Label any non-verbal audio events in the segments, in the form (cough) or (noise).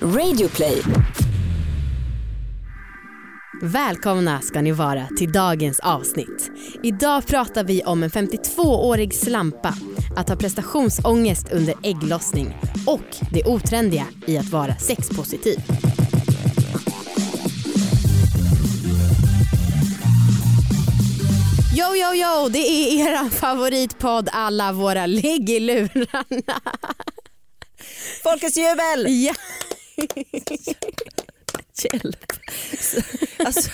Radioplay. Välkomna ska ni vara till dagens avsnitt. Idag pratar vi om en 52-årig slampa, att ha prestationsångest under ägglossning och det otrendiga i att vara sexpositiv. Yo, yo, yo, det är er favoritpodd Alla våra ligg i lurarna. Folkets jubel! Ja. Hjälp. Alltså,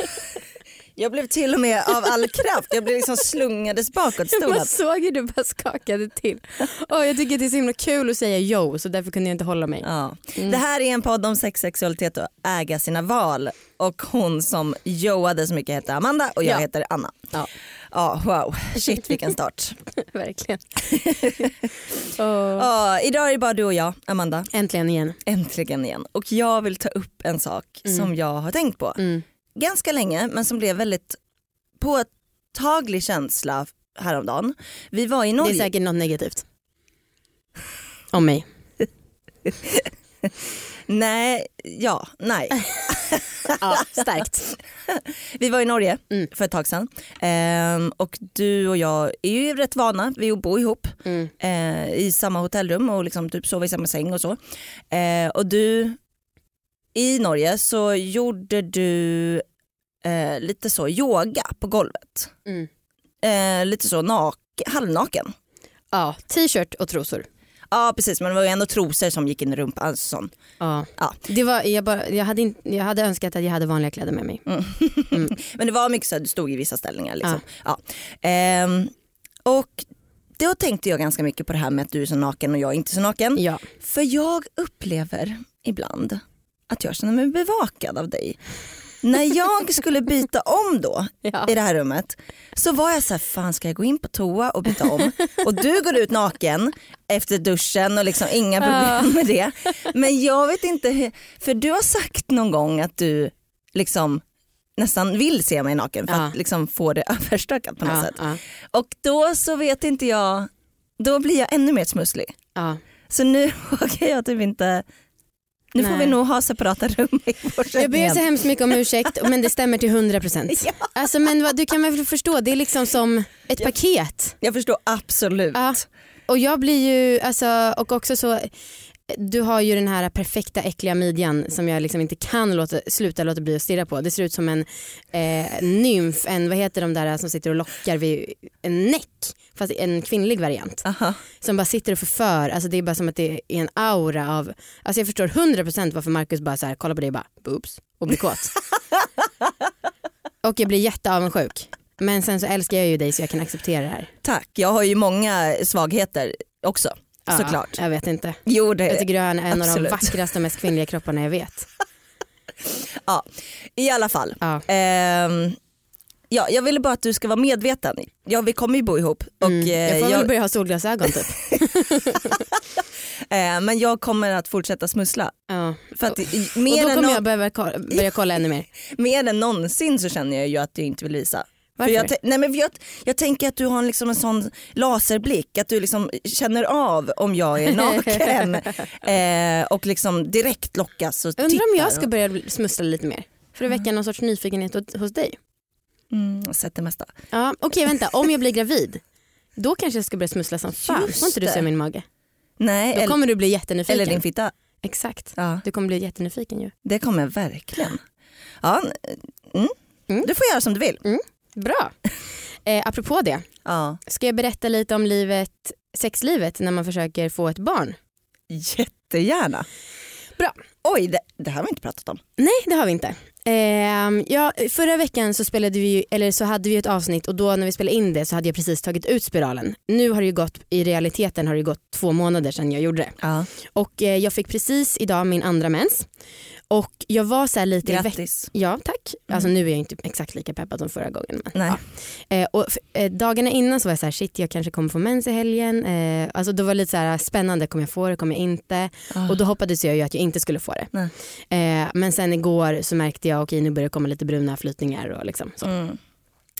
jag blev till och med av all kraft, jag blev liksom slungades bakåt Jag stolen. bara såg hur du bara skakade till. Och jag tycker det är så himla kul att säga yo så därför kunde jag inte hålla mig. Ja. Det här är en podd om sex, sexualitet och äga sina val. Och hon som joade så mycket heter Amanda och jag Ja. heter Anna. Ja. Ja, wow, shit vilken start. (laughs) Verkligen. (laughs) Och Ja, idag är det bara du och jag, Amanda. äntligen igen. Äntligen igen. Och jag vill ta upp en sak som jag har tänkt på. Mm. Ganska länge men som blev väldigt påtaglig känsla häromdagen. Vi var i Det är Norge. säkert något negativt. Om mig. (laughs) (laughs) Nej, ja, nej. (laughs) Ja, starkt. (laughs) Vi var i Norge Mm. för ett tag sedan ehm, och du och jag är ju rätt vana vid att bo ihop Mm. eh, i samma hotellrum och liksom typ sova i samma säng och så. Eh, och du, i Norge så gjorde du eh, lite så yoga på golvet. Mm. Eh, lite så nak halvnaken. Ja, t-shirt och trosor. Ja precis men det var ju ändå trosor som gick in i rumpan. Alltså sån. Ja. Ja. Det var, jag, bara, jag, hade in, jag hade önskat att jag hade vanliga kläder med mig. (laughs) Men det var mycket så att du stod i vissa ställningar. Liksom. Ja. Ehm, och då tänkte jag ganska mycket på det här med att du är så naken och jag är inte så naken. Ja. För jag upplever ibland att jag känner mig bevakad av dig. När jag skulle byta om då (laughs) Ja. i det här rummet så var jag så här, fan ska jag gå in på toa och byta om? (laughs) Och du går ut naken efter duschen och liksom inga problem med det. Men jag vet inte, hur, för du har sagt någon gång att du liksom nästan vill se mig naken för Ja. att liksom få det (laughs) överstökat på något Ja, sätt. ja, Och då så vet inte jag, då blir jag ännu mer smusslig. Så nu vågar jag typ inte, nu får Nej. vi nog ha separata rum i Jag ber så hemskt mycket om ursäkt men det stämmer till 100%. (laughs) Ja. Alltså, men vad- du kan väl förstå, det är liksom som ett paket. Jag förstår absolut. Ja. Och jag blir ju, alltså, och också så, du har ju den här perfekta äckliga midjan som jag liksom inte kan låta, sluta låta bli att stirra på. Det ser ut som en eh, nymf, en, vad heter de där som sitter och lockar vid en näck, fast en kvinnlig variant. Aha. Som bara sitter och förför, alltså det är bara som att det är en aura av, alltså jag förstår 100% varför Marcus bara så här, kollar på dig och bara boobs och blir kåt. (laughs) och jag blir jätteavundsjuk. Men sen så älskar jag ju dig så jag kan acceptera det här. Tack, jag har ju många svagheter också Ja, såklart. Jag vet inte. Jo, det, Jag tycker du är en, en av de absolut. vackraste och mest kvinnliga kropparna jag vet. (laughs) ja, I alla fall. Ja. Ehm, ja, jag ville bara att du ska vara medveten. Ja, vi kommer ju bo ihop. Och, Mm. eh, Jag får jag, väl börja ha solglasögon typ. (laughs) eh, men jag kommer att fortsätta smussla. Ja. För att, i- Och mer, då kommer nå- jag behöva ko- börja kolla ännu mer. (laughs) mer än någonsin så känner jag ju att du inte vill visa. För Varför? jag, nej men jag, jag tänker att du har liksom en sån laserblick, att du liksom känner av om jag är naken (laughs) eh, och liksom direkt lockas och Jag undrar om jag ska börja smussla lite mer. För att väcka någon sorts nyfikenhet hos dig. Mm, sett det mesta. Ja, Okej vänta, om jag blir gravid. Då kanske jag ska börja smussla som fan. Får inte du se min mage? Nej, Då eller, kommer du bli jättenyfiken. eller din fitta. Exakt. Ja, Du kommer bli jättenyfiken ju. det kommer jag verkligen. Ja, mm. Mm. Du får göra som du vill. Bra. Eh, apropå det, Ja. ska jag berätta lite om livet, sexlivet när man försöker få ett barn? Jättegärna. Bra. Oj, det, det här har vi inte pratat om. Nej det har vi inte. Ehm, ja, förra veckan så, spelade vi, ju- eller så hade vi ett avsnitt och då när vi spelade in det så hade jag precis tagit ut spiralen. Nu har det ju gått, i realiteten har det gått två månader sedan jag gjorde det. Ja. Och eh, jag fick precis idag min andra mens. Och jag var så lite Grattis. Ja tack. Alltså nu är jag inte exakt lika peppad som förra gången. Men, Nej. ja. eh, och, eh, dagarna innan så var jag så här, shit jag kanske kommer få mens i helgen. Eh, alltså då var det lite så här spännande, kommer jag få det, kommer jag inte? Ah. Och då hoppades jag ju att jag inte skulle få det. Eh, men sen igår så märkte jag, okej nu börjar det komma lite bruna flytningar och liksom så. Mm.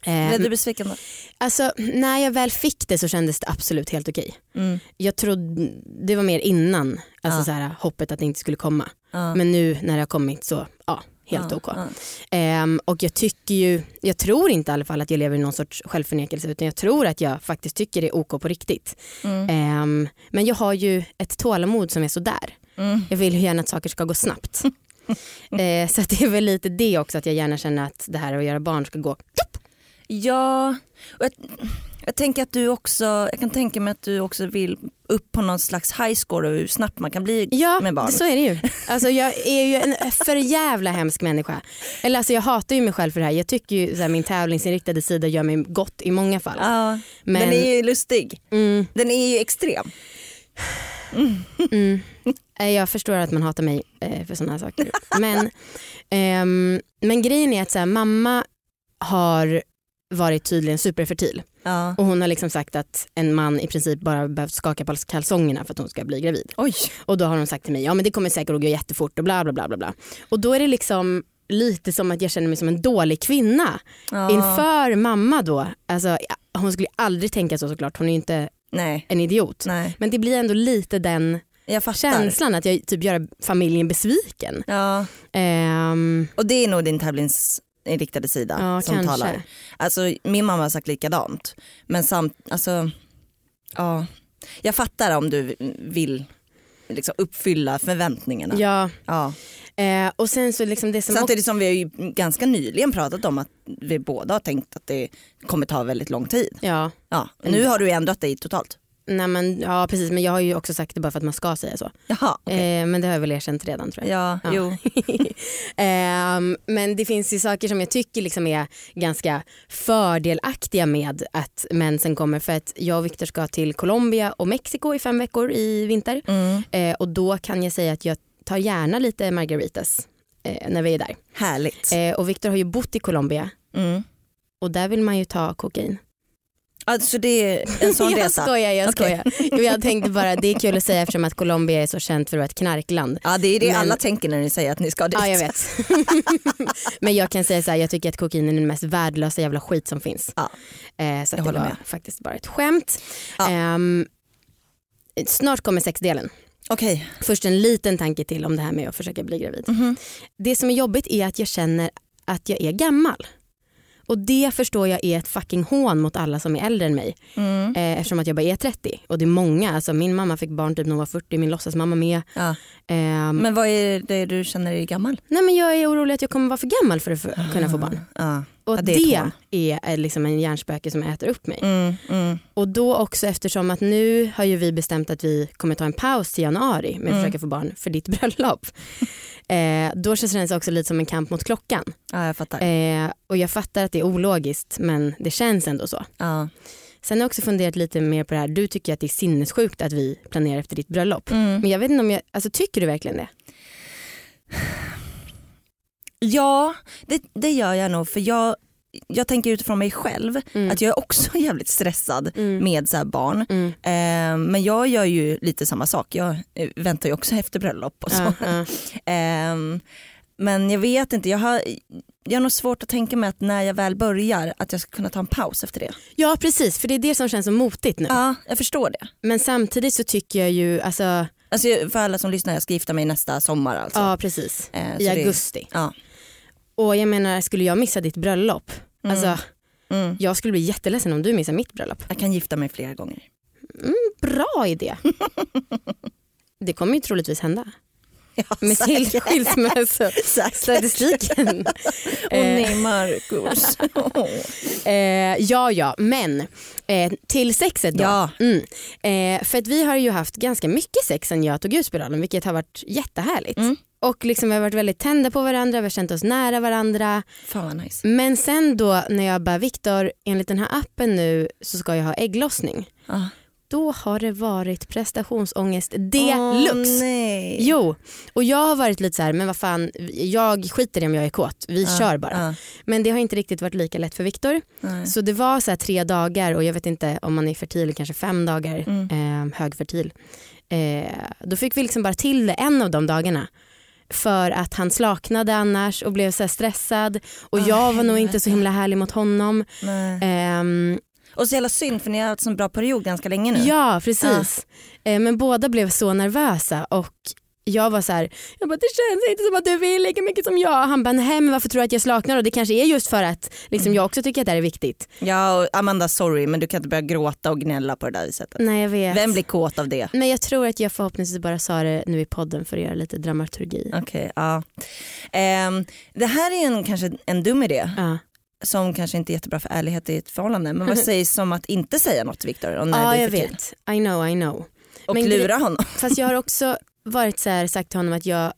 Eh, Blev du besviken då? alltså när jag väl fick det så kändes det absolut helt okej. Mm. Jag trodde, det var mer innan, alltså Ja. så här, hoppet att det inte skulle komma. Ja. Men nu när det har kommit så ja, helt Ja, OK. ja. Ehm, och jag tycker ju, jag tror inte i alla fall att jag lever i någon sorts självförnekelse utan jag tror att jag faktiskt tycker det är OK på riktigt. Mm. Ehm, men jag har ju ett tålamod som är sådär. Mm. Jag vill ju gärna att saker ska gå snabbt. (laughs) eh, så det är väl lite det också att jag gärna känner att det här att göra barn ska gå Ja, och jag, jag tänker att du också, jag kan tänka mig att du också vill upp på någon slags high score och hur snabbt man kan bli Ja, med barn. så är det ju. Alltså, jag är ju en för jävla hemsk människa. Eller alltså, jag hatar ju mig själv för det här. Jag tycker ju så här, min tävlingsinriktade sida gör mig gott i många fall. Ja, Men- Den är ju lustig. Mm, Den är ju extrem. mm. Eh, Jag förstår att man hatar mig eh, för sådana här saker. Men, ehm, men grejen är att så här, mamma har varit tydligen superfertil. Ja. Och hon har liksom sagt att en man i princip bara behövt skaka på kalsongerna för att hon ska bli gravid. Oj. Och då har hon sagt till mig, ja men det kommer säkert att gå jättefort och bla bla bla bla bla. Och då är det liksom lite som att jag känner mig som en dålig kvinna Ja. inför mamma då. Alltså, hon skulle aldrig tänka så såklart, hon är ju inte Nej. en idiot. Nej, Men det blir ändå lite den känslan att jag typ gör familjen besviken. Ja. Ehm, Och det är nog din tävlingsinriktade sida ja, som kanske. talar. Alltså, min mamma har sagt likadant. Men samt, alltså, ja. Jag fattar om du vill liksom uppfylla förväntningarna. Ja, Ja. eh, och sen så liksom det som Samtidigt som vi har ju ganska nyligen pratat om att vi båda har tänkt att det kommer ta väldigt lång tid. ja, Ja. Nu har du ändrat dig totalt. Nej men, ja precis men jag har ju också sagt det bara för att man ska säga så. Jaha, okej. Eh, men det har jag väl erkänt redan tror jag. Ja, Ja. jo. (laughs) Ehm, men det finns ju saker som jag tycker liksom är ganska fördelaktiga med att mensen kommer för att jag och Viktor ska till Colombia och Mexiko i fem veckor i vinter Mm. Eh, och då kan jag säga att jag tar gärna lite margaritas eh, när vi är där. Härligt. Eh, och Viktor har ju bott i Colombia Mm. och där vill man ju ta kokain. Alltså det är en sån (laughs) jag resa. skojar, jag Okej. skojar. Jo, Jag tänkte bara det är kul att säga eftersom att Colombia är så känt för att vara ett knarkland. Ja det är det Men- alla tänker när ni säger att ni ska dit. Ja jag vet. (laughs) Men jag kan säga så här, jag tycker att kokain är den mest värdelösa jävla skit som finns. Ja. Eh, så Jag det var med. faktiskt bara ett skämt. Ja. Ehm, snart kommer sexdelen. Okej. Först en liten tanke till om det här med att försöka bli gravid. Mhm. Det som är jobbigt är att jag känner att jag är gammal. Och det förstår jag är ett fucking hån mot alla som är äldre än mig. Mm. Eh, eftersom att jag bara är 30. Och det är många. Alltså, min mamma fick barn typ när hon var 40, min låtsasmamma med. Ja. Ehm, Men vad är det du känner dig gammal? nej, men jag är orolig att jag kommer vara för gammal för att kunna få barn. Ja. Och Ja, det, det är ett är, är liksom en hjärnspöke som äter upp mig. Mm, mm. Och då också eftersom att nu har ju vi bestämt att vi kommer ta en paus till januari med att Mm. försöka få barn för ditt (laughs) bröllop. Eh, då känns det också lite som en kamp mot klockan. Ja jag fattar. Eh, och jag fattar att det är ologiskt men det känns ändå så. Ja. Sen har jag också funderat lite mer på det här, du tycker att det är sinnessjukt att vi planerar efter ditt bröllop. Mm. Men jag vet inte om jag, alltså tycker du verkligen det? (sighs) Ja det, det gör jag nog för jag, jag tänker utifrån mig själv Mm. att jag är också (laughs) jävligt stressad Mm. med så här barn. Mm. Eh, men jag gör ju lite samma sak, jag eh, väntar ju också efter bröllop och så. (laughs) Ehm, men jag vet inte, jag har, jag har nog svårt att tänka mig att när jag väl börjar att jag ska kunna ta en paus efter det. ja precis, för det är det som känns så motigt nu. Ja, jag förstår det. Men samtidigt så tycker jag ju, alltså, Alltså, för alla som lyssnar, jag ska gifta mig nästa sommar alltså. ja precis, Eh, i det- augusti. Ja. Och jag menar, skulle jag missa ditt bröllop, Mm. alltså Mm. jag skulle bli jätteledsen om du missar mitt bröllop. Jag kan gifta mig flera gånger. Bra idé. (laughs) det kommer ju troligtvis hända. Ja, Med till skilsmässostatistiken. (laughs) (laughs) Åh nej Marcus. Eh, ja, ja, men eh, till sexet då. ja. Mm. Eh, för att vi har ju haft ganska mycket sex sen jag tog ut spiralen vilket har varit jättehärligt. Mm. Och liksom vi har varit väldigt tända på varandra, vi har känt oss nära varandra. Fan vad nice. Men sen då när jag bara Viktor, enligt den här appen nu så ska jag ha ägglossning. Ah. Då har det varit prestationsångest deluxe. nej. Jo, och jag har varit lite så här, men vad fan, jag skiter i om jag är kåt, vi Ja, kör bara. ja, Men det har inte riktigt varit lika lätt för Viktor. Så det var så här tre dagar och jag vet inte om man är fertil kanske fem dagar, Mm. eh, högfertil. Eh, då fick vi liksom bara till det en av de dagarna. För att han slaknade annars och blev så stressad och Ah, jag var nog inte så himla härlig mot honom. Ehm, Och så jävla synd för ni har haft en bra period ganska länge nu. ja precis. Eh, men båda blev så nervösa och jag var så här, jag bara, det känns inte som att du vill lika mycket som jag. Han bara, nej men varför tror du att jag slaknar? Och det kanske är just för att liksom, jag också tycker att det här är viktigt. Ja och Amanda sorry men du kan inte börja gråta och gnälla på det där sättet. Nej jag vet. Vem blir kåt av det? Men jag tror att jag förhoppningsvis bara sa det nu i podden för att göra lite dramaturgi. Okej, ja. Ehm, det här är en, kanske en dum idé Ja, som kanske inte är jättebra för ärlighet i ett förhållande. Men vad sägs om att inte säga något Viktor? ja jag vet. I know, I know. Och Men lura honom. Fast jag har också varit så här, sagt till honom att jag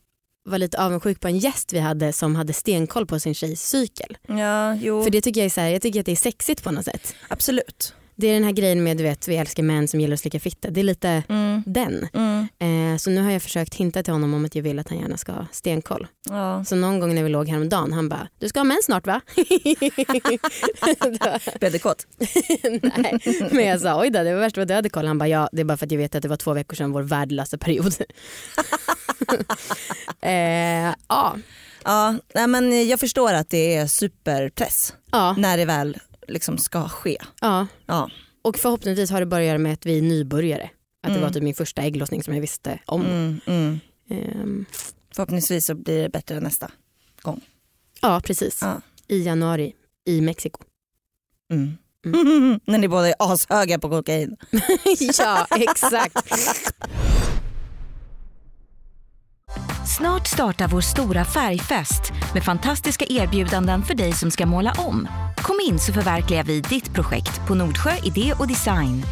var lite avundsjuk på en gäst vi hade som hade stenkoll på sin tjejs cykel. Ja, jo, För det tycker jag är så här, jag tycker att det är sexigt på något sätt. absolut. Det är den här grejen med du vet vi älskar män som gillar att slicka fitta. Det är lite Mm. den. Mm. Eh, så nu har jag försökt hinta till honom om att jag vill att han gärna ska ha stenkoll. Ja. Så någon gång när vi låg häromdagen han bara du ska ha mens snart va? (laughs) Blev du kåt? (laughs) Nej. Men jag sa oj då det var värst vad du hade koll. Han bara ja det är bara för att jag vet att det var två veckor sedan vår värdelösa period. (laughs) eh, ja. Ja, men jag förstår att det är superpress Ja, när det väl liksom ska ske. ja. Ja. Och förhoppningsvis har det bara att göra med att vi är nybörjare. Att det Mm. var typ min första ägglossning som jag visste om. Mm, mm. Ehm, Förhoppningsvis så blir det bättre nästa. ja precis. Ja. I januari i Mexiko. Mm. Mm. (laughs) när ni båda är ashöga på kokain. (laughs) ja exakt. (laughs) Snart startar vår stora färgfest med fantastiska erbjudanden för dig som ska måla om. Kom in så förverkligar vi ditt projekt på Nordsjö Idé och Design.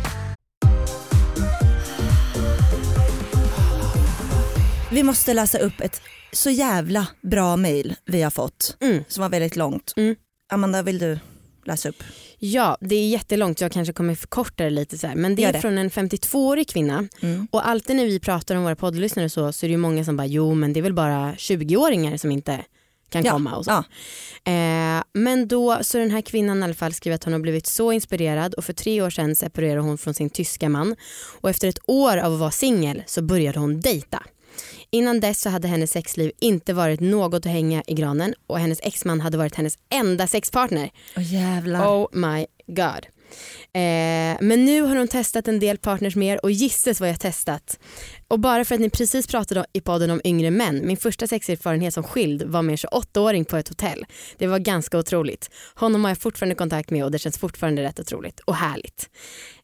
Vi måste läsa upp ett så jävla bra mail vi har fått Mm. som var väldigt långt. Mm. Amanda vill du läsa upp? Ja det är jättelångt jag kanske kommer förkorta det lite så här. Men det är det. från en 52-årig kvinna Mm. och alltid när vi pratar om våra poddlyssnare så, så är det ju många som bara jo men det är väl bara 20-åringar som inte kan Ja, komma och så. ja. Eh, men då så den här kvinnan i alla fall skriver att hon har blivit så inspirerad och för tre år sedan separerade hon från sin tyska man och efter ett år av att vara singel så började hon dejta. Innan dess så hade hennes sexliv inte varit något att hänga i granen och hennes exman hade varit hennes enda sexpartner. Åh jävlar. Oh my god. Eh, men nu har hon testat en del partners mer och gissas vad jag testat. Och bara för att ni precis pratade i podden om yngre män, min första sexerfarenhet som skild var med en 28-åring på ett hotell. Det var ganska otroligt. Honom har jag fortfarande kontakt med och det känns fortfarande rätt otroligt och härligt.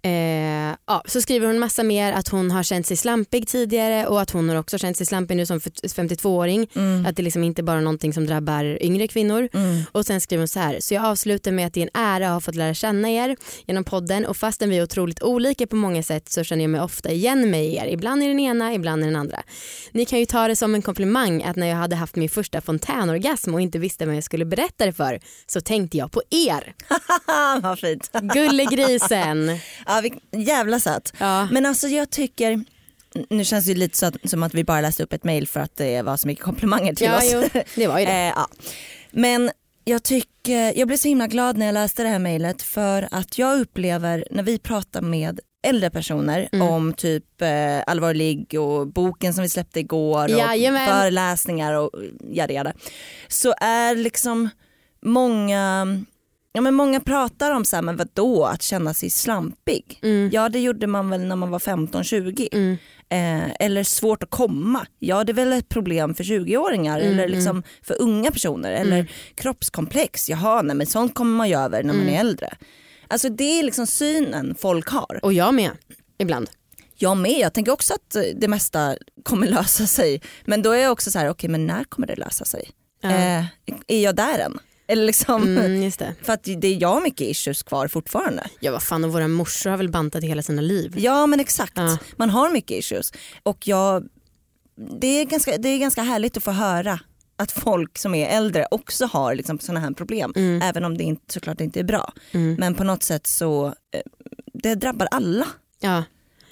Eh, ja, så skriver hon massa mer att hon har känt sig slampig tidigare och att hon har också känt sig slampig nu som 52-åring. Mm. Att det liksom inte bara är någonting som drabbar yngre kvinnor. Mm. Och sen skriver hon så här, så jag avslutar med att det är en ära att ha fått lära känna er genom podden och fastän vi är otroligt olika på många sätt så känner jag mig ofta igen mig i er. Ibland i den ena, ibland i den andra. Ni kan ju ta det som en komplimang att när jag hade haft min första fontänorgasm och inte visste vem jag skulle berätta det för så tänkte jag på er. (laughs) Vad fint. Gullegrisen. (laughs) Ja, vi, jävla söt. Ja. Men alltså jag tycker, nu känns det lite så att, som att vi bara läste upp ett mail för att det var så mycket komplimanger till Ja, oss. jo, det var ju det. (laughs) Eh, ja. Men jag, tycker, jag blev så himla glad när jag läste det här mejlet för att jag upplever när vi pratar med äldre personer Mm. om typ eh, allvarlig och boken som vi släppte igår och Jajamän. föreläsningar och jada jada. Så är liksom många, ja men många pratar om så här, men vadå att känna sig slampig? Mm. Ja det gjorde man väl när man var 15-20. Mm. Eh, eller svårt att komma. Ja det är väl ett problem för 20-åringar Mm, eller liksom för unga personer. Eller kroppskomplex, jaha nej men sånt kommer man ju över när man Mm. är äldre. Alltså det är liksom synen folk har. Och jag med ibland. Jag med, jag tänker också att eh, det mesta kommer lösa sig. Men då är jag också så här, okej men när kommer det lösa sig? Eh, är jag där än? Eller liksom, Mm, för att det är jag har mycket issues kvar fortfarande. Ja vad fan och våra morsor har väl bantat hela sina liv. Ja men exakt, Ja. man har mycket issues. Och jag, det, är ganska, det är ganska härligt att få höra att folk som är äldre också har liksom sådana här problem. Mm. Även om det inte, såklart inte är bra. Mm. Men på något sätt så eh, det drabbar alla. Ja,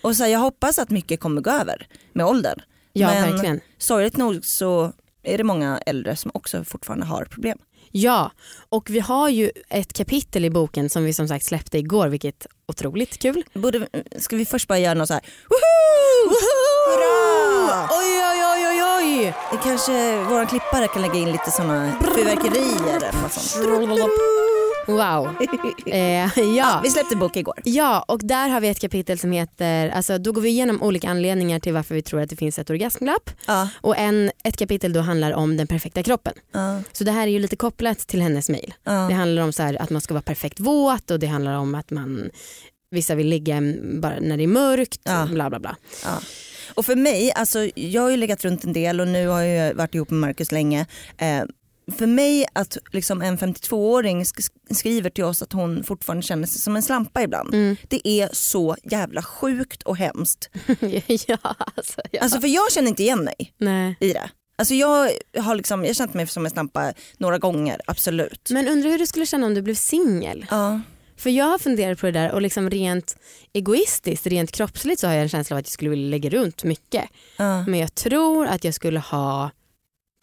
Och så här, jag hoppas att mycket kommer gå över med åldern. ja Men verkligen. sorgligt nog så är det många äldre som också fortfarande har problem. Ja, och vi har ju ett kapitel i boken som vi som sagt släppte igår vilket är otroligt kul. Borde, ska vi först bara göra något så här, woho! Hurra! Oj oj oj oj oj! Kanske våra klippare kan lägga in lite såna fyrverkerier eller något sånt. Wow. (laughs) Eh, Ja, ja. vi släppte bok igår. ja, och där har vi ett kapitel som heter, alltså då går vi igenom olika anledningar till varför vi tror att det finns ett orgasmglapp. Ja, Och en, ett kapitel då handlar om den perfekta kroppen. ja, Så det här är ju lite kopplat till hennes mail. Det handlar om så här att man ska vara perfekt våt och det handlar om att man Vissa vill ligga bara när det är mörkt, Ja. bla bla bla. Och för mig, alltså, jag har ju legat runt en del och nu har jag varit ihop med Marcus länge. Eh, för mig att liksom en 52-åring sk- skriver till oss att hon fortfarande känner sig som en slampa ibland. Mm. Det är så jävla sjukt och hemskt. (laughs) ja, alltså, ja. Alltså för jag känner inte igen mig Nej. i det. Alltså jag har liksom, jag känt mig som en slampa några gånger, absolut. Men undrar hur du skulle känna om du blev singel? Ja. För jag har funderat på det där och liksom rent egoistiskt, rent kroppsligt så har jag en känsla av att jag skulle vilja lägga runt mycket. Ja. Men jag tror att jag skulle ha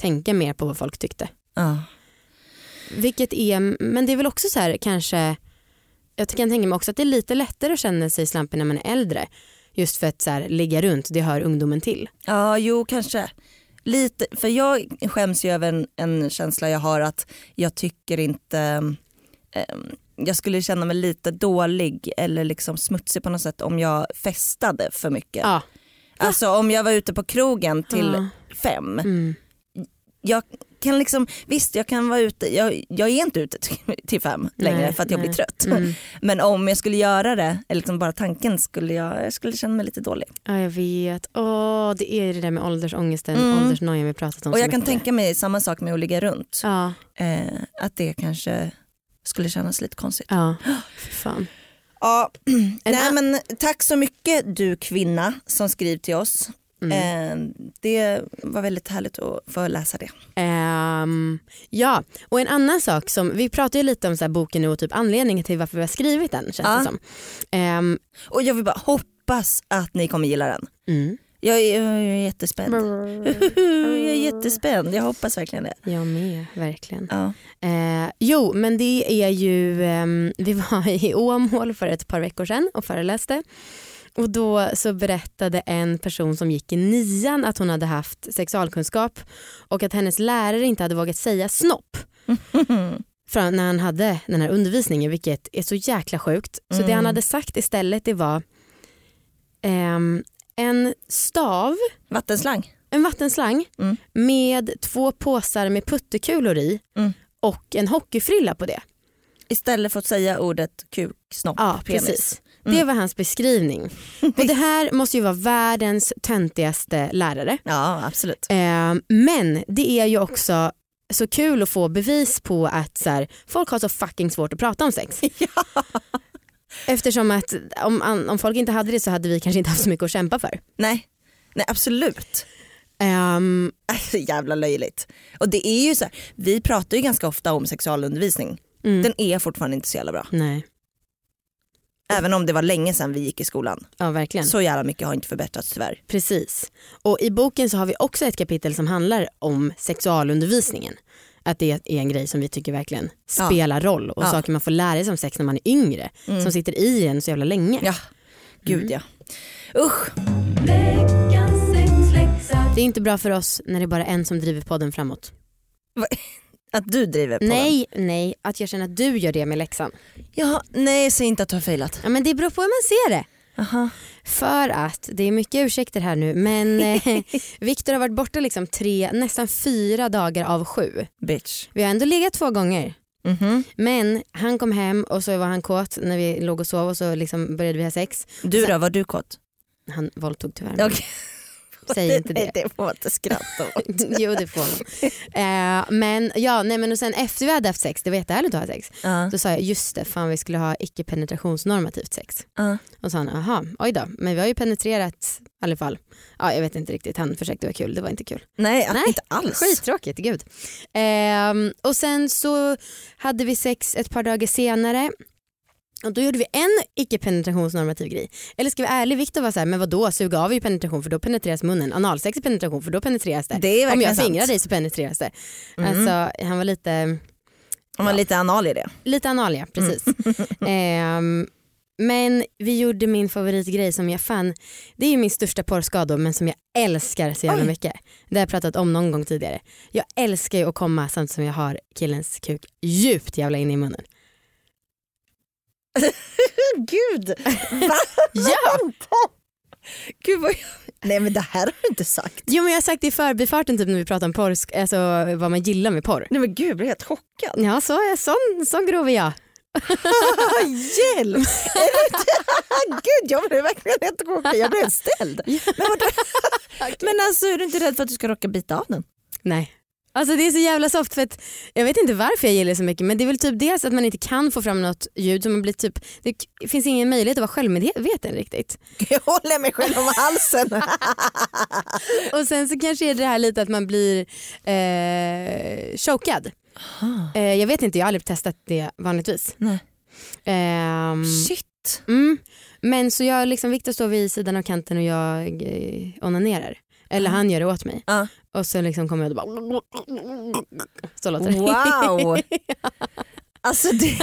tänka mer på vad folk tyckte. Ja. Vilket är, men det är väl också så här kanske, jag kan tänka mig också att det är lite lättare att känna sig slampig när man är äldre. Just för att så här, ligga runt, det hör ungdomen till. Ja, jo kanske. Lite, för jag skäms ju över en, en känsla jag har att jag tycker inte, ehm, jag skulle känna mig lite dålig eller liksom smutsig på något sätt om jag festade för mycket. Ja. Alltså om jag var ute på krogen till Ja. fem, Mm. jag kan liksom, visst jag kan vara ute, jag, jag är inte ute till, fem längre Nej, för att jag nej. blir trött. Mm. Men om jag skulle göra det, eller liksom bara tanken skulle jag, jag skulle känna mig lite dålig. Ja jag vet. Åh, det är det där med åldersångesten, Mm. åldersnojan vi pratat om Och jag kan tänka mig samma sak med att ligga runt. Ja, eh, att det kanske skulle kännas lite konstigt. ja. (gasps) Fan. Ja, (clears throat) nej men tack så mycket du kvinna som skriver till oss. Mm. Eh, det var väldigt härligt att få läsa det. Ehm, ja, och en annan sak som, vi pratade lite om så boken nu och typ anledningen till varför vi har skrivit den känns Ja. det som. Ehm, Och jag vill bara hoppas att ni kommer gilla den. mm. Jag är, jag är jättespänd. (laughs) Jag är jättespänd, jag hoppas verkligen det. Jag med, verkligen. Ja. Eh, jo, men det är ju, ehm, vi var i Åmål för ett par veckor sedan och föreläste. Och då så berättade en person som gick i nian att hon hade haft sexualkunskap och att hennes lärare inte hade vågat säga snopp (laughs) från när han hade den här undervisningen vilket är så jäkla sjukt. Så det han hade sagt istället det var ehm, en stav, Vattenslang. en vattenslang Mm. med två påsar med puttekulor i Mm. och en hockeyfrilla på det. Istället för att säga ordet kuk, snopp, Ja, penis. precis. Mm. Det var hans beskrivning. Och det här måste ju vara världens töntigaste lärare. Ja absolut. Eh, men det är ju också så kul att få bevis på att så här, folk har så fucking svårt att prata om sex. (laughs) Eftersom att om, om folk inte hade det så hade vi kanske inte haft så mycket att kämpa för. Nej, Nej absolut. Alltså, jävla löjligt. Och det är ju så här, vi pratar ju ganska ofta om sexualundervisning. mm, Den är fortfarande inte så jävla bra. nej, Även om det var länge sedan vi gick i skolan. ja verkligen. Så jävla mycket har inte förbättrats tyvärr. Precis. Och i boken så har vi också ett kapitel som handlar om sexualundervisningen. Att det är en grej som vi tycker verkligen Ja. spelar roll och Ja. saker man får lära sig om sex när man är yngre. Mm. Som sitter i en så jävla länge. Ja, gud ja. Usch. Det är inte bra för oss när det är bara en som driver podden framåt. Att du driver på den. Nej, nej, att jag känner att du gör det med läxan. Ja, nej säg inte att du har failat. Ja, men det beror på hur man ser det. Aha. För att, det är mycket ursäkter här nu, men (laughs) eh, Viktor har varit borta liksom tre, nästan fyra dagar av sju. Bitch. Vi har ändå legat två gånger. Mhm. Men han kom hem och så var han kåt när vi låg och sov och så liksom började vi ha sex. Du då, var du kåt? Han våldtog tyvärr mig. Säg inte Nej, det. det får man inte skratta åt. (laughs) jo det får man. Eh, men ja, nej, men och sen efter vi hade haft sex, det var jättehärligt att ha sex. Ja. Då sa jag just det, fan vi skulle ha icke penetrationsnormativt sex. Ja. Och sa han, jaha, oj då, men vi har ju penetrerat i alla fall. Ja, jag vet inte riktigt, han försökte vara kul, det var inte kul. Nej, Nej, inte alls. Skittråkigt, gud. Ehm, och sen så hade vi sex ett par dagar senare. Och då gjorde vi en icke penetrationsnormativ grej. Eller ska vi vara ärliga, Viktor var så här, men vadå suga av är ju penetration för då penetreras munnen. Analsex är penetration för då penetreras det. Det är Om jag fingrar sant. dig så penetreras det. Mm. Alltså han var lite, Om man är lite anal i det. lite anal ja, precis. (laughs) Ehm, men vi gjorde min favoritgrej som jag fan, det är ju min största porrskada men som jag älskar så jävla Oj. mycket. Det har jag pratat om någon gång tidigare. Jag älskar ju att komma samtidigt som jag har killens kuk djupt jävla inne i munnen. Gud! Va? Ja. Gud vad (laughs) jag... Nej men det här har du inte sagt. Jo men jag har sagt det i förbifarten typ när vi pratar om porr, alltså vad man gillar med porr. Nej men gud jag blir helt chockad. Ja så, sån, sån grov är jag. (laughs) Hjälp! (laughs) Gud jag blev verkligen helt chockad, jag blev helt ställd. Men, vadå? men alltså är du inte rädd för att du ska råka bita av den? Nej. Alltså det är så jävla soft för att jag vet inte varför jag gillar det så mycket men det är väl typ dels att man inte kan få fram något ljud så man blir typ, det finns ingen möjlighet att vara självmedveten riktigt. Jag håller mig själv om halsen. (laughs) Och sen så kanske är det här lite att man blir eh, chokad. Eh, jag vet inte, jag har aldrig testat det vanligtvis. Nej. Ehm, Shit. mm, men så jag liksom, Viktor står vid sidan av kanten och jag eh, onanerar. Eller han gör det åt mig. Ja. Och så liksom kommer jag och bara... Så låter det. Wow! (laughs) Alltså det...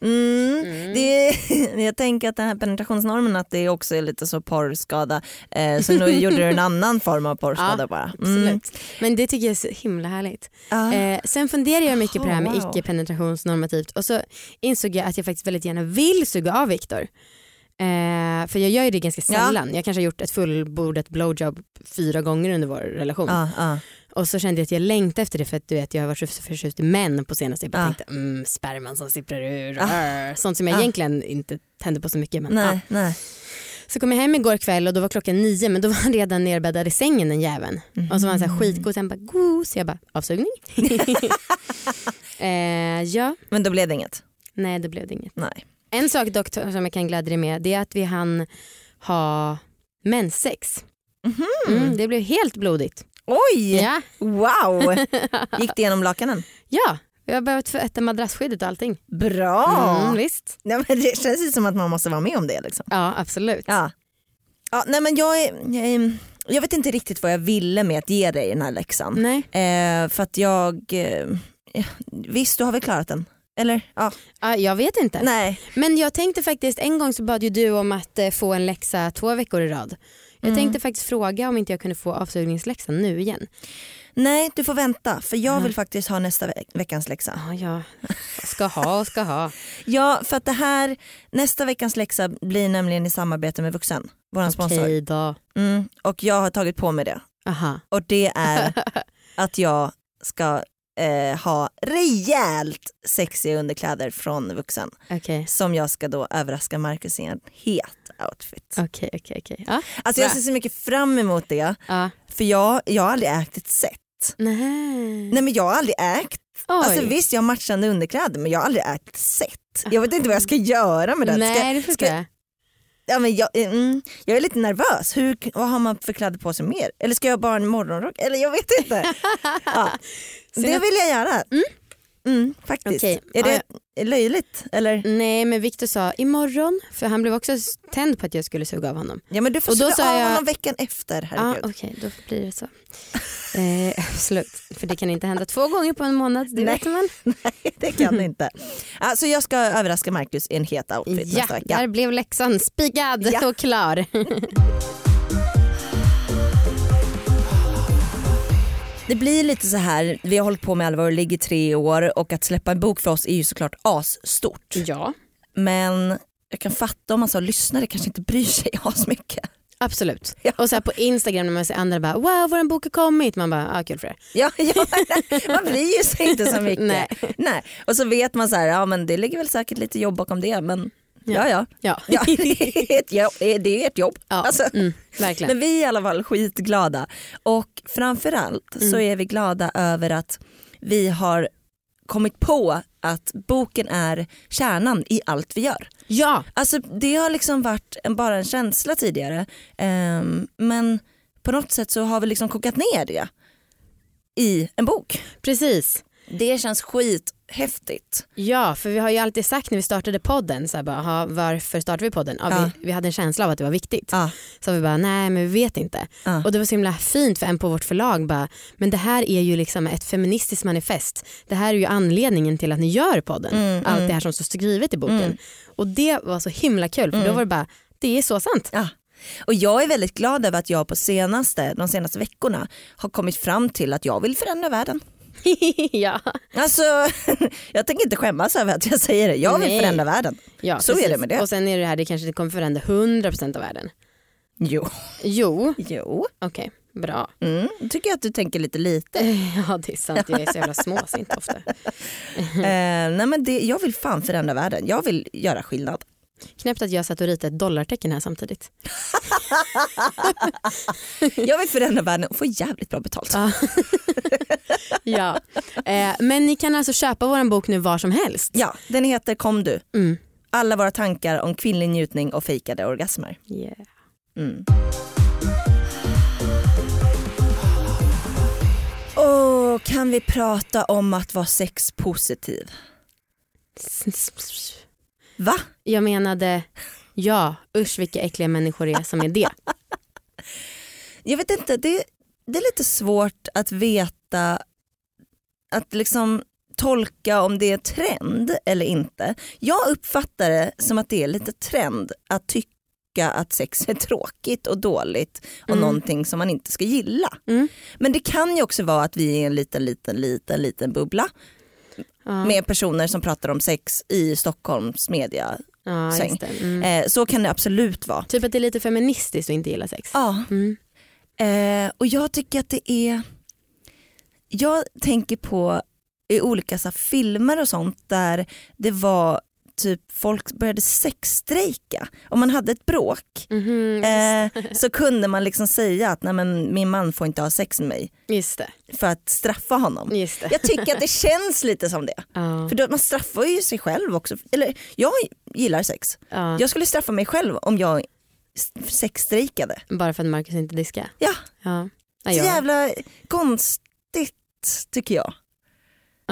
mm, det... Jag tänker att den här penetrationsnormen att det också är lite så porrskada. Eh, så nu gjorde du en (laughs) annan form av porrskada Ja, bara. Mm. Absolut. Men det tycker jag är så himla härligt. Ah. Eh, sen funderar jag mycket på det här med wow. icke-penetrationsnormativt och så insåg jag att jag faktiskt väldigt gärna vill suga av Viktor. Eh, för jag gör ju det ganska Ja. sällan. Jag kanske har gjort ett fullbordat blowjob fyra gånger under vår relation. Ja, ja. Och så kände jag att jag längtade efter det för att du vet, jag har varit så förtjust i män på senaste. Jag bara Ja. tänkte mm, sperman som sipprar ur. Arr. Sånt som jag egentligen inte tände på så mycket. Men, ja. Nej, nej. Så kom jag hem igår kväll och då var klockan nio men då var han redan nerbäddad i sängen den jäveln. Och så var han så här skitgod sen bara gos. Jag bara avsugning. (laughs) (laughs) eh, ja, Men då blev det inget? nej det blev det inget. Nej. En sak dock som jag kan glädja dig med det är att vi hann ha menssex. Mm, det blev helt blodigt. Oj! Ja, Wow! (laughs) Gick det genom lakanen? ja. vi har behövt tvätta madrasskyddet och allting. Bra! Mm, visst. Nej, men det känns ju som att man måste vara med om det. Liksom. Ja absolut. Ja. Ja, nej, men jag, jag, jag vet inte riktigt vad jag ville med att ge dig den här läxan. Nej. Eh, för att jag, eh, visst du har väl klarat den? Eller? Ja. Ja, jag vet inte. Nej. Men jag tänkte faktiskt, en gång så bad ju du om att eh, få en läxa två veckor i rad. Jag Mm. tänkte faktiskt fråga om inte jag kunde få avsugningsläxan nu igen. nej, du får vänta för jag vill faktiskt ha nästa ve- veckans läxa. Ja, jag ska ha och ska ha. (laughs) Ja, för att det här, nästa veckans läxa blir nämligen i samarbete med Vuxen, vår sponsor. Okej då. Mm, och jag har tagit på mig det. Aha. Och det är (laughs) att jag ska eh, ha rejält sexiga underkläder från Vuxen. Okej, Som jag ska då överraska Marcus i en het outfit. okej, okej. okej. Ja. Alltså jag ser så mycket fram emot det. Ja. För jag, jag har aldrig ägt ett set. Nej. Nej men jag har aldrig ägt, Oj. alltså visst jag har matchande underkläder men jag har aldrig ägt ett set. Jag vet inte vad jag ska göra med det. Ska, Nej ska, jag. Ja, men jag, mm, jag är lite nervös, Hur, vad har man för kläder på sig mer? Eller ska jag bara ha en morgonrock? Eller jag vet inte. (laughs) ja. Det vill jag göra. Mm, faktiskt. Okej. Är det Ja, löjligt? Eller? Nej men Viktor sa imorgon, för han blev också tänd på att jag skulle suga av honom. Ja men du får suga av jag- honom veckan efter. Ja Herregud. okej, då blir det så. Eh, (laughs) absolut, för det kan inte hända två gånger på en månad, det Nej. vet man. (laughs) Nej det kan det inte. Alltså jag ska överraska Marcus i en het outfit Ja, nästa vecka. där blev läxan spikad Ja. och klar. (laughs) Det blir lite så här, vi har hållit på med Allvar och ligger i tre år och att släppa en bok för oss är ju såklart asstort. ja, Men jag kan fatta om man som lyssnare kanske inte bryr sig (laughs) asmycket. absolut. Ja. Och så här på Instagram när man ser andra bara wow vår bok har kommit, man bara ah, kul för er. Ja, (laughs) ja, man bryr sig inte så (laughs) mycket. Nej. Nej. Och så vet man så här, ja men det ligger väl säkert lite jobb bakom det men ja ja. Ja, ja (laughs) det, är ett jobb, det är ett jobb. ja. Alltså, Mm. Men vi är i alla fall skitglada och framförallt så Mm. är vi glada över att vi har kommit på att boken är kärnan i allt vi gör. Ja, Alltså det har liksom varit en, bara en känsla tidigare ehm, men på något sätt så har vi liksom kokat ner det i en bok. precis. Det känns skithäftigt. Ja, för vi har ju alltid sagt när vi startade podden, så här bara, "Ha, varför startade vi podden? Ja, Ja. Vi, vi hade en känsla av att det var viktigt. Ja. Så vi bara, nej men vi vet inte. Och det var så himla fint för en på vårt förlag bara, men det här är ju liksom ett feministiskt manifest. Det här är ju anledningen till att ni gör podden. Mm, Allt mm. det här som står skrivet i boken. Mm. Och det var så himla kul för då var det bara, det är så sant. Och jag är väldigt glad över att jag på senaste, de senaste veckorna har kommit fram till att jag vill förändra världen. (laughs) ja. Alltså (laughs) jag tänker inte skämmas över att jag säger det. Jag vill Nej. förändra världen. ja Så är det precis. med det. Och sen är det här, det kanske inte kommer förändra 100% av världen. Jo. Jo, Jo. okej, bra. Mm. Tycker jag att du tänker lite lite. (laughs) Ja det är sant, jag är så jävla småsint ofta. eh, nej men det, jag vill fan förändra världen. Jag vill göra skillnad. Knäppt att jag satt och ritade ett dollartecken här samtidigt. (laughs) Jag vill förändra världen och få jävligt bra betalt. Ja. (laughs) Eh, men ni kan alltså köpa vår bok nu var som helst. Ja, den heter Kom du. Mm. Alla våra tankar om kvinnlig njutning och fejkade orgasmer. Yeah. Mm. Åh, kan vi prata om att vara sexpositiv? (laughs) Va? Jag menade, ja usch vilka äckliga människor det är som är det. (laughs) Jag vet inte, det, det är lite svårt att veta, att liksom tolka om det är trend eller inte. Jag uppfattar det som att det är lite trend att tycka att sex är tråkigt och dåligt och Mm. någonting som man inte ska gilla. Mm. Men det kan ju också vara att vi är en liten, liten, liten, liten bubbla Ja, med personer som pratar om sex i Stockholms media. ja. Mm. Eh, så kan det absolut vara. Typ att det är lite feministiskt att inte gilla sex. Ja. Mm. Eh, och jag tycker att det är, jag tänker på i olika så här, filmer och sånt där det var typ folk började sexstrejka. Om man hade ett bråk Mhm, eh, (laughs) så kunde man liksom säga att Nej, men, min man får inte ha sex med mig Just det. för att straffa honom. Just det. Jag tycker att det känns lite som det. Ja, För då, man straffar ju sig själv också. Eller jag gillar sex. ja. Jag skulle straffa mig själv om jag sexstrejkade. Bara för att Marcus inte diskar. Ja, Ja. Så jävla konstigt tycker jag.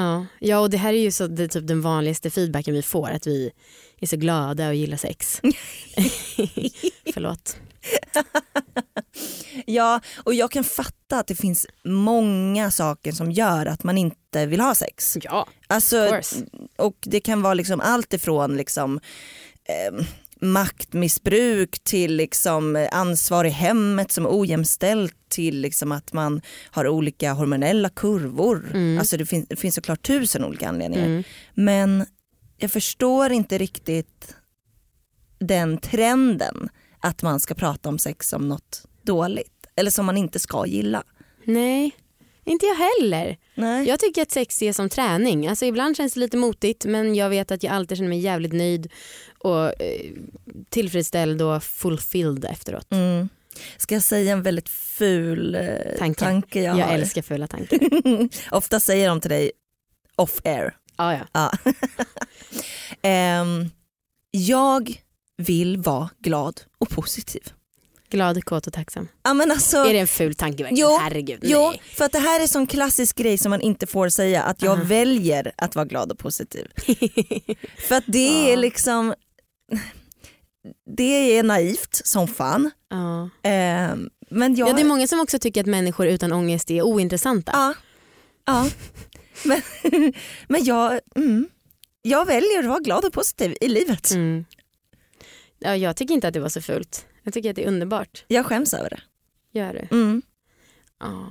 Ja. ja och det här är ju så, det typ den vanligaste feedbacken vi får att vi är så glada och gillar sex. (laughs) Förlåt. (laughs) Ja, och jag kan fatta att det finns många saker som gör att man inte vill ha sex. Ja, Alltså, och det kan vara liksom allt ifrån liksom, eh, maktmissbruk till liksom ansvar i hemmet som är ojämställt till liksom att man har olika hormonella kurvor. Mm. Alltså det, finns, det finns såklart tusen olika anledningar. Mm. Men jag förstår inte riktigt den trenden att man ska prata om sex som något dåligt. Eller som man inte ska gilla. Nej, inte jag heller. Nej. Jag tycker att sex är som träning. Alltså ibland känns det lite motigt men jag vet att jag alltid känner mig jävligt nöjd och eh, tillfredsställd och fulfilled efteråt. Mm. Ska jag säga en väldigt ful eh, Tanke. tanke jag, Jag har? älskar fula tankar. (laughs) Ofta säger de till dig off air. Ja, ja. Ja. (laughs) Ehm, jag vill vara glad och positiv. Glad, kåt och tacksam. Ja, men alltså, Är det en ful tanke verkligen? Jo, Herregud, Jo, nej. för att det här är sån klassisk grej som man inte får säga att jag Aha. väljer att vara glad och positiv. (laughs) för att det är Ja. liksom, det är naivt som fan. Ja. Ehm, men jag, ja, det är många som också tycker att människor utan ångest är ointressanta. ja, ja. Men, (laughs) men jag, mm, jag väljer att vara glad och positiv i livet. Mm. Ja, jag tycker inte att det var så fult. Jag tycker att det är underbart. Jag skäms över det. Gör du? Mm. Ja.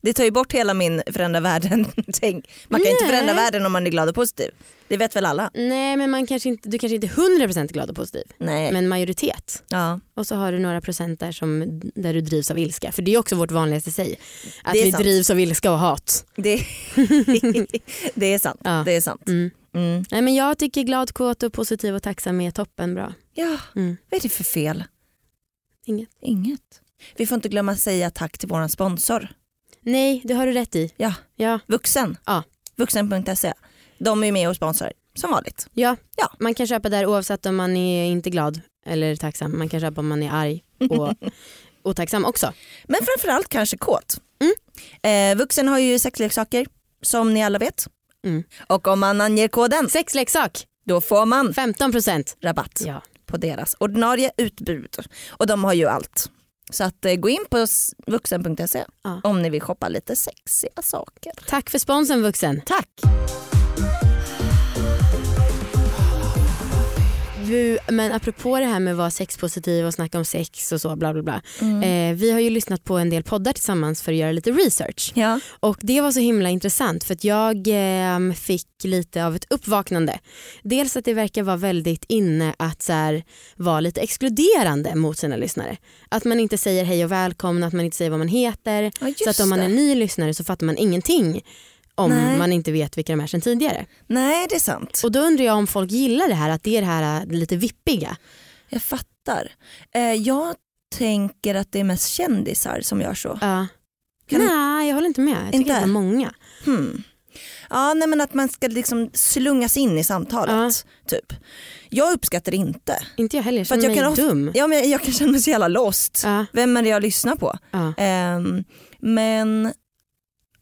Det tar ju bort hela min förändra världen (laughs) tänk. Man kan ju inte Nej. förändra världen om man är glad och positiv. Det vet väl alla? Nej men man kanske inte, du kanske inte är 100% glad och positiv. Nej. Men majoritet. ja. Och så har du några procent där, som, där du drivs av ilska. För det är också vårt vanligaste säg. Att vi sant. drivs av ilska och hat. Det, (laughs) det är sant. Ja. Det är sant. Mm. Mm. Nej, men jag tycker glad, kåt och positiv och tacksam är toppen bra. Ja, Mm. vad är det för fel? Inget. Inget. Vi får inte glömma att säga tack till vår sponsor. Nej, det har du rätt i. Ja. Ja, Vuxen. Ja. Vuxen.se. De är med och sponsrar som vanligt. ja. Ja. man kan köpa där oavsett om man är inte glad eller tacksam. Man kan köpa om man är arg och (laughs) otacksam också. Men framförallt kanske kåt. Mm. Eh, vuxen har ju sexleksaker som ni alla vet. Mm. Och om man anger koden Sexleksak, då får man 15%. rabatt Ja. På deras ordinarie utbud. Och de har ju allt. Så att eh, gå in på vuxen.se Ja. om ni vill shoppa lite sexiga saker. Tack för sponsen vuxen. Tack! Du, men apropå det här med att vara sexpositiv och snacka om sex och så bla bla bla. Mm. Eh, vi har ju lyssnat på en del poddar tillsammans för att göra lite research. Ja. Och det var så himla intressant för att jag eh, fick lite av ett uppvaknande. Dels att det verkar vara väldigt inne att så här, vara lite exkluderande mot sina lyssnare. Att man inte säger hej och välkomna, att man inte säger vad man heter. Ja, så att om man är ny lyssnare så fattar man ingenting om Nej. man inte vet vilka de är sedan tidigare. Nej det är sant. Och då undrar jag om folk gillar det här, att det är det här äh, lite vippiga. Jag fattar. Eh, jag tänker att det är mest kändisar som gör så. Ja. Kan- Nej jag håller inte med, jag tycker Inte? det var många. Hmm. Ja, nej, men att man ska liksom slungas in i samtalet. Typ. Jag uppskattar det inte. Inte jag heller, jag att känner jag mig kan dum. Ja, men jag kan känna mig så jävla lost. Ja, Vem är det jag lyssnar på? ja. Ehm, men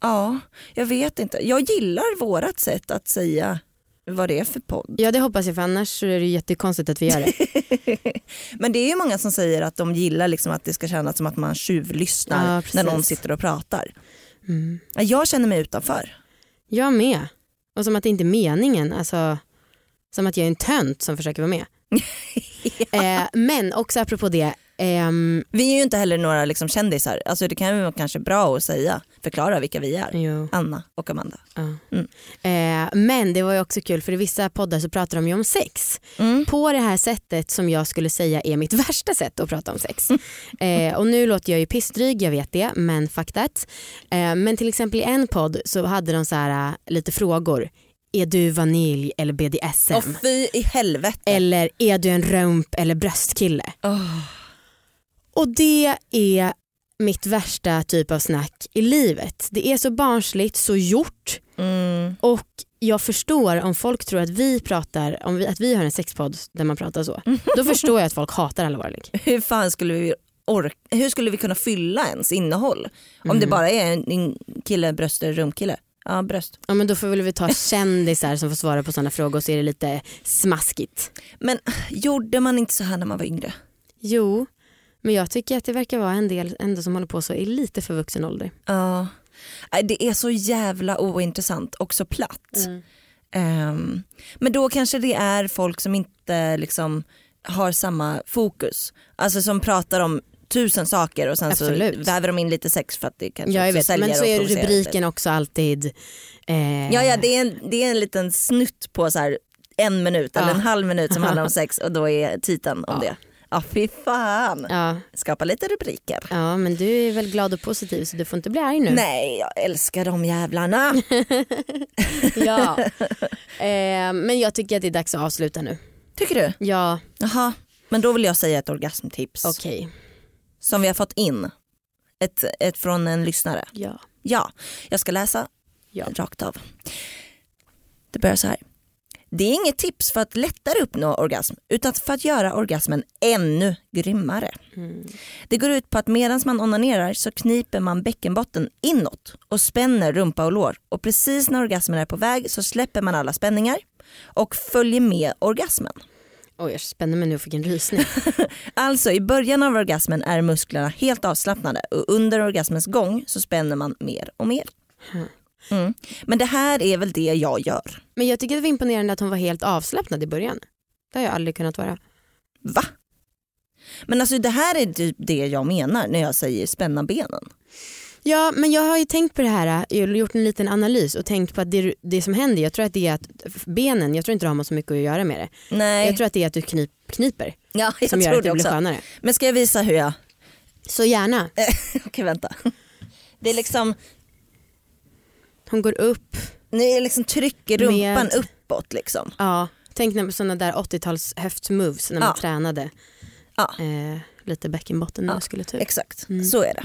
ja, jag vet inte. Jag gillar vårat sätt att säga vad det är för podd. ja det hoppas jag för annars så är det jättekonstigt att vi gör det. (laughs) Men det är ju många som säger att de gillar liksom att det ska kännas som att man tjuvlyssnar Ja, när någon sitter och pratar. Mm. Ja, Jag känner mig utanför. Jag med. Och som att det inte är meningen. Alltså, som att jag är en tönt som försöker vara med. (laughs) eh, men också apropå det. ehm, Vi är ju inte heller några liksom kändisar. Alltså det kan ju vara kanske bra att säga, förklara vilka vi är. jo, Anna och Amanda. ja. Mm. eh, men det var ju också kul för i vissa poddar så pratar de ju om sex. Mm. På det här sättet som jag skulle säga är mitt (laughs) värsta sätt att prata om sex. eh, och nu låter jag ju pissdryg, jag vet det, men fuck that. Eh, men till exempel i en podd så hade de så här, äh, lite frågor. Är du vanilj eller BDSM? Och fy i helvete. Eller är du en rump eller bröstkille? Åh. Och det är mitt värsta typ av snack i livet. Det är så barnsligt, så gjort Mm. och jag förstår om folk tror att vi pratar, om vi, att vi har en sexpodd där man pratar så. Då förstår jag att folk hatar ligg. Hur fan skulle vi orka, hur skulle vi kunna fylla ens innehåll? Om Mm. det bara är en, en kille, bröst eller rumkille. Ja bröst. Ja, men då får väl vi ta kändisar som får svara på sådana frågor så är det lite smaskigt. Men gjorde man inte så här när man var yngre? Jo, men jag tycker att det verkar vara en del ändå som håller på så i lite för vuxen ålder. Ja. Nej, Det är så jävla ointressant och så platt. Mm. Ehm, men då kanske det är folk som inte liksom har samma fokus. Alltså som pratar om tusen saker och sen Absolut. så väver de in lite sex för att det kanske Ja, jag vet. Men så är rubriken också alltid... Eh, Ja, ja det, är en, det är en liten snutt på så här en minut eller Ja. en halv minut som handlar om (laughs) sex och då är titeln om Ja. det. Ja fy fan. ja, Skapa lite rubriker. ja, men du är väl glad och positiv så du får inte bli arg nu. Nej jag älskar de jävlarna. (laughs) Ja. eh, men jag tycker att det är dags att avsluta nu. Tycker du? Ja, Jaha. Men då vill jag säga ett orgasmtips okej. som vi har fått in. Ett, ett från en lyssnare. Ja. Ja, jag ska läsa Ja. rakt av. Det börjar så här. Det är inget tips för att lättare uppnå orgasm utan för att göra orgasmen ännu grymmare. Mm. Det går ut på att medan man onanerar så kniper man bäckenbotten inåt och spänner rumpa och lår och precis när orgasmen är på väg så släpper man alla spänningar och följer med orgasmen. Oj, jag spänner mig nu och fick en rysning. (laughs) Alltså i början av orgasmen är musklerna helt avslappnade och under orgasmens gång så spänner man mer och mer. Mm. Men det här är väl det jag gör. Men jag tycker det var imponerande att hon var helt avslappnad i början. Det har jag aldrig kunnat vara. Va? Men alltså det här är typ det jag menar när jag säger spänna benen. Ja, men jag har ju tänkt på det här, jag har gjort en liten analys och tänkt på att det, det som händer, jag tror att det är att benen, jag tror inte det har så mycket att göra med det. Nej, Jag tror att det är att du knip, kniper ja, jag som gör tror att det det blir också. skönare. Men ska jag visa hur jag... Så gärna. (laughs) Okej vänta. Det är liksom, Hon går upp, ni liksom trycker rumpan Med- uppåt liksom. ja. Tänk när sådana där 80-tals höftmoves när man Ja. tränade. Ja. Eh, lite bäckenbotten Ja, muskulatur. Exakt, Mm. så är det.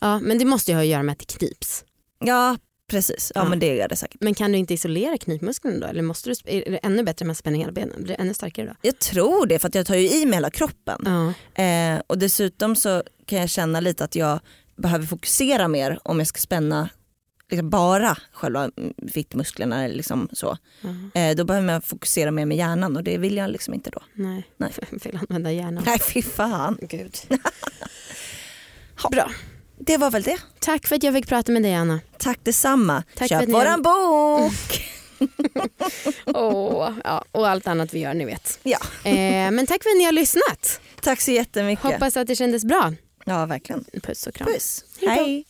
Ja, men det måste ju ha att göra med att det knips. Ja precis, ja, Ja. men det gör det säkert. Men kan du inte isolera knipmuskeln då? Eller måste du, är det ännu bättre om man spänner hela benen? Blir det ännu starkare då? Jag tror det för att jag tar ju i med hela kroppen. Ja. Eh, och dessutom så kan jag känna lite att jag behöver fokusera mer om jag ska spänna liksom bara själva mm, fittmusklerna. Liksom så. Ja. Eh, då behöver jag fokusera mer med hjärnan och det vill jag liksom inte då. Nej, Nej. (laughs) fel använda hjärnan. Nej fy fan. Gud. (laughs) Bra. Det var väl det. Tack för att jag fick prata med dig Anna. Tack detsamma. Tack för Köp ni våran bok. (laughs) Åh. på. Ja, och allt annat vi gör, ni vet. Ja. Eh, men tack för att ni har lyssnat. Tack så jättemycket. Hoppas att det kändes bra. Ja verkligen. Puss och kram. Puss. Hej. Hej.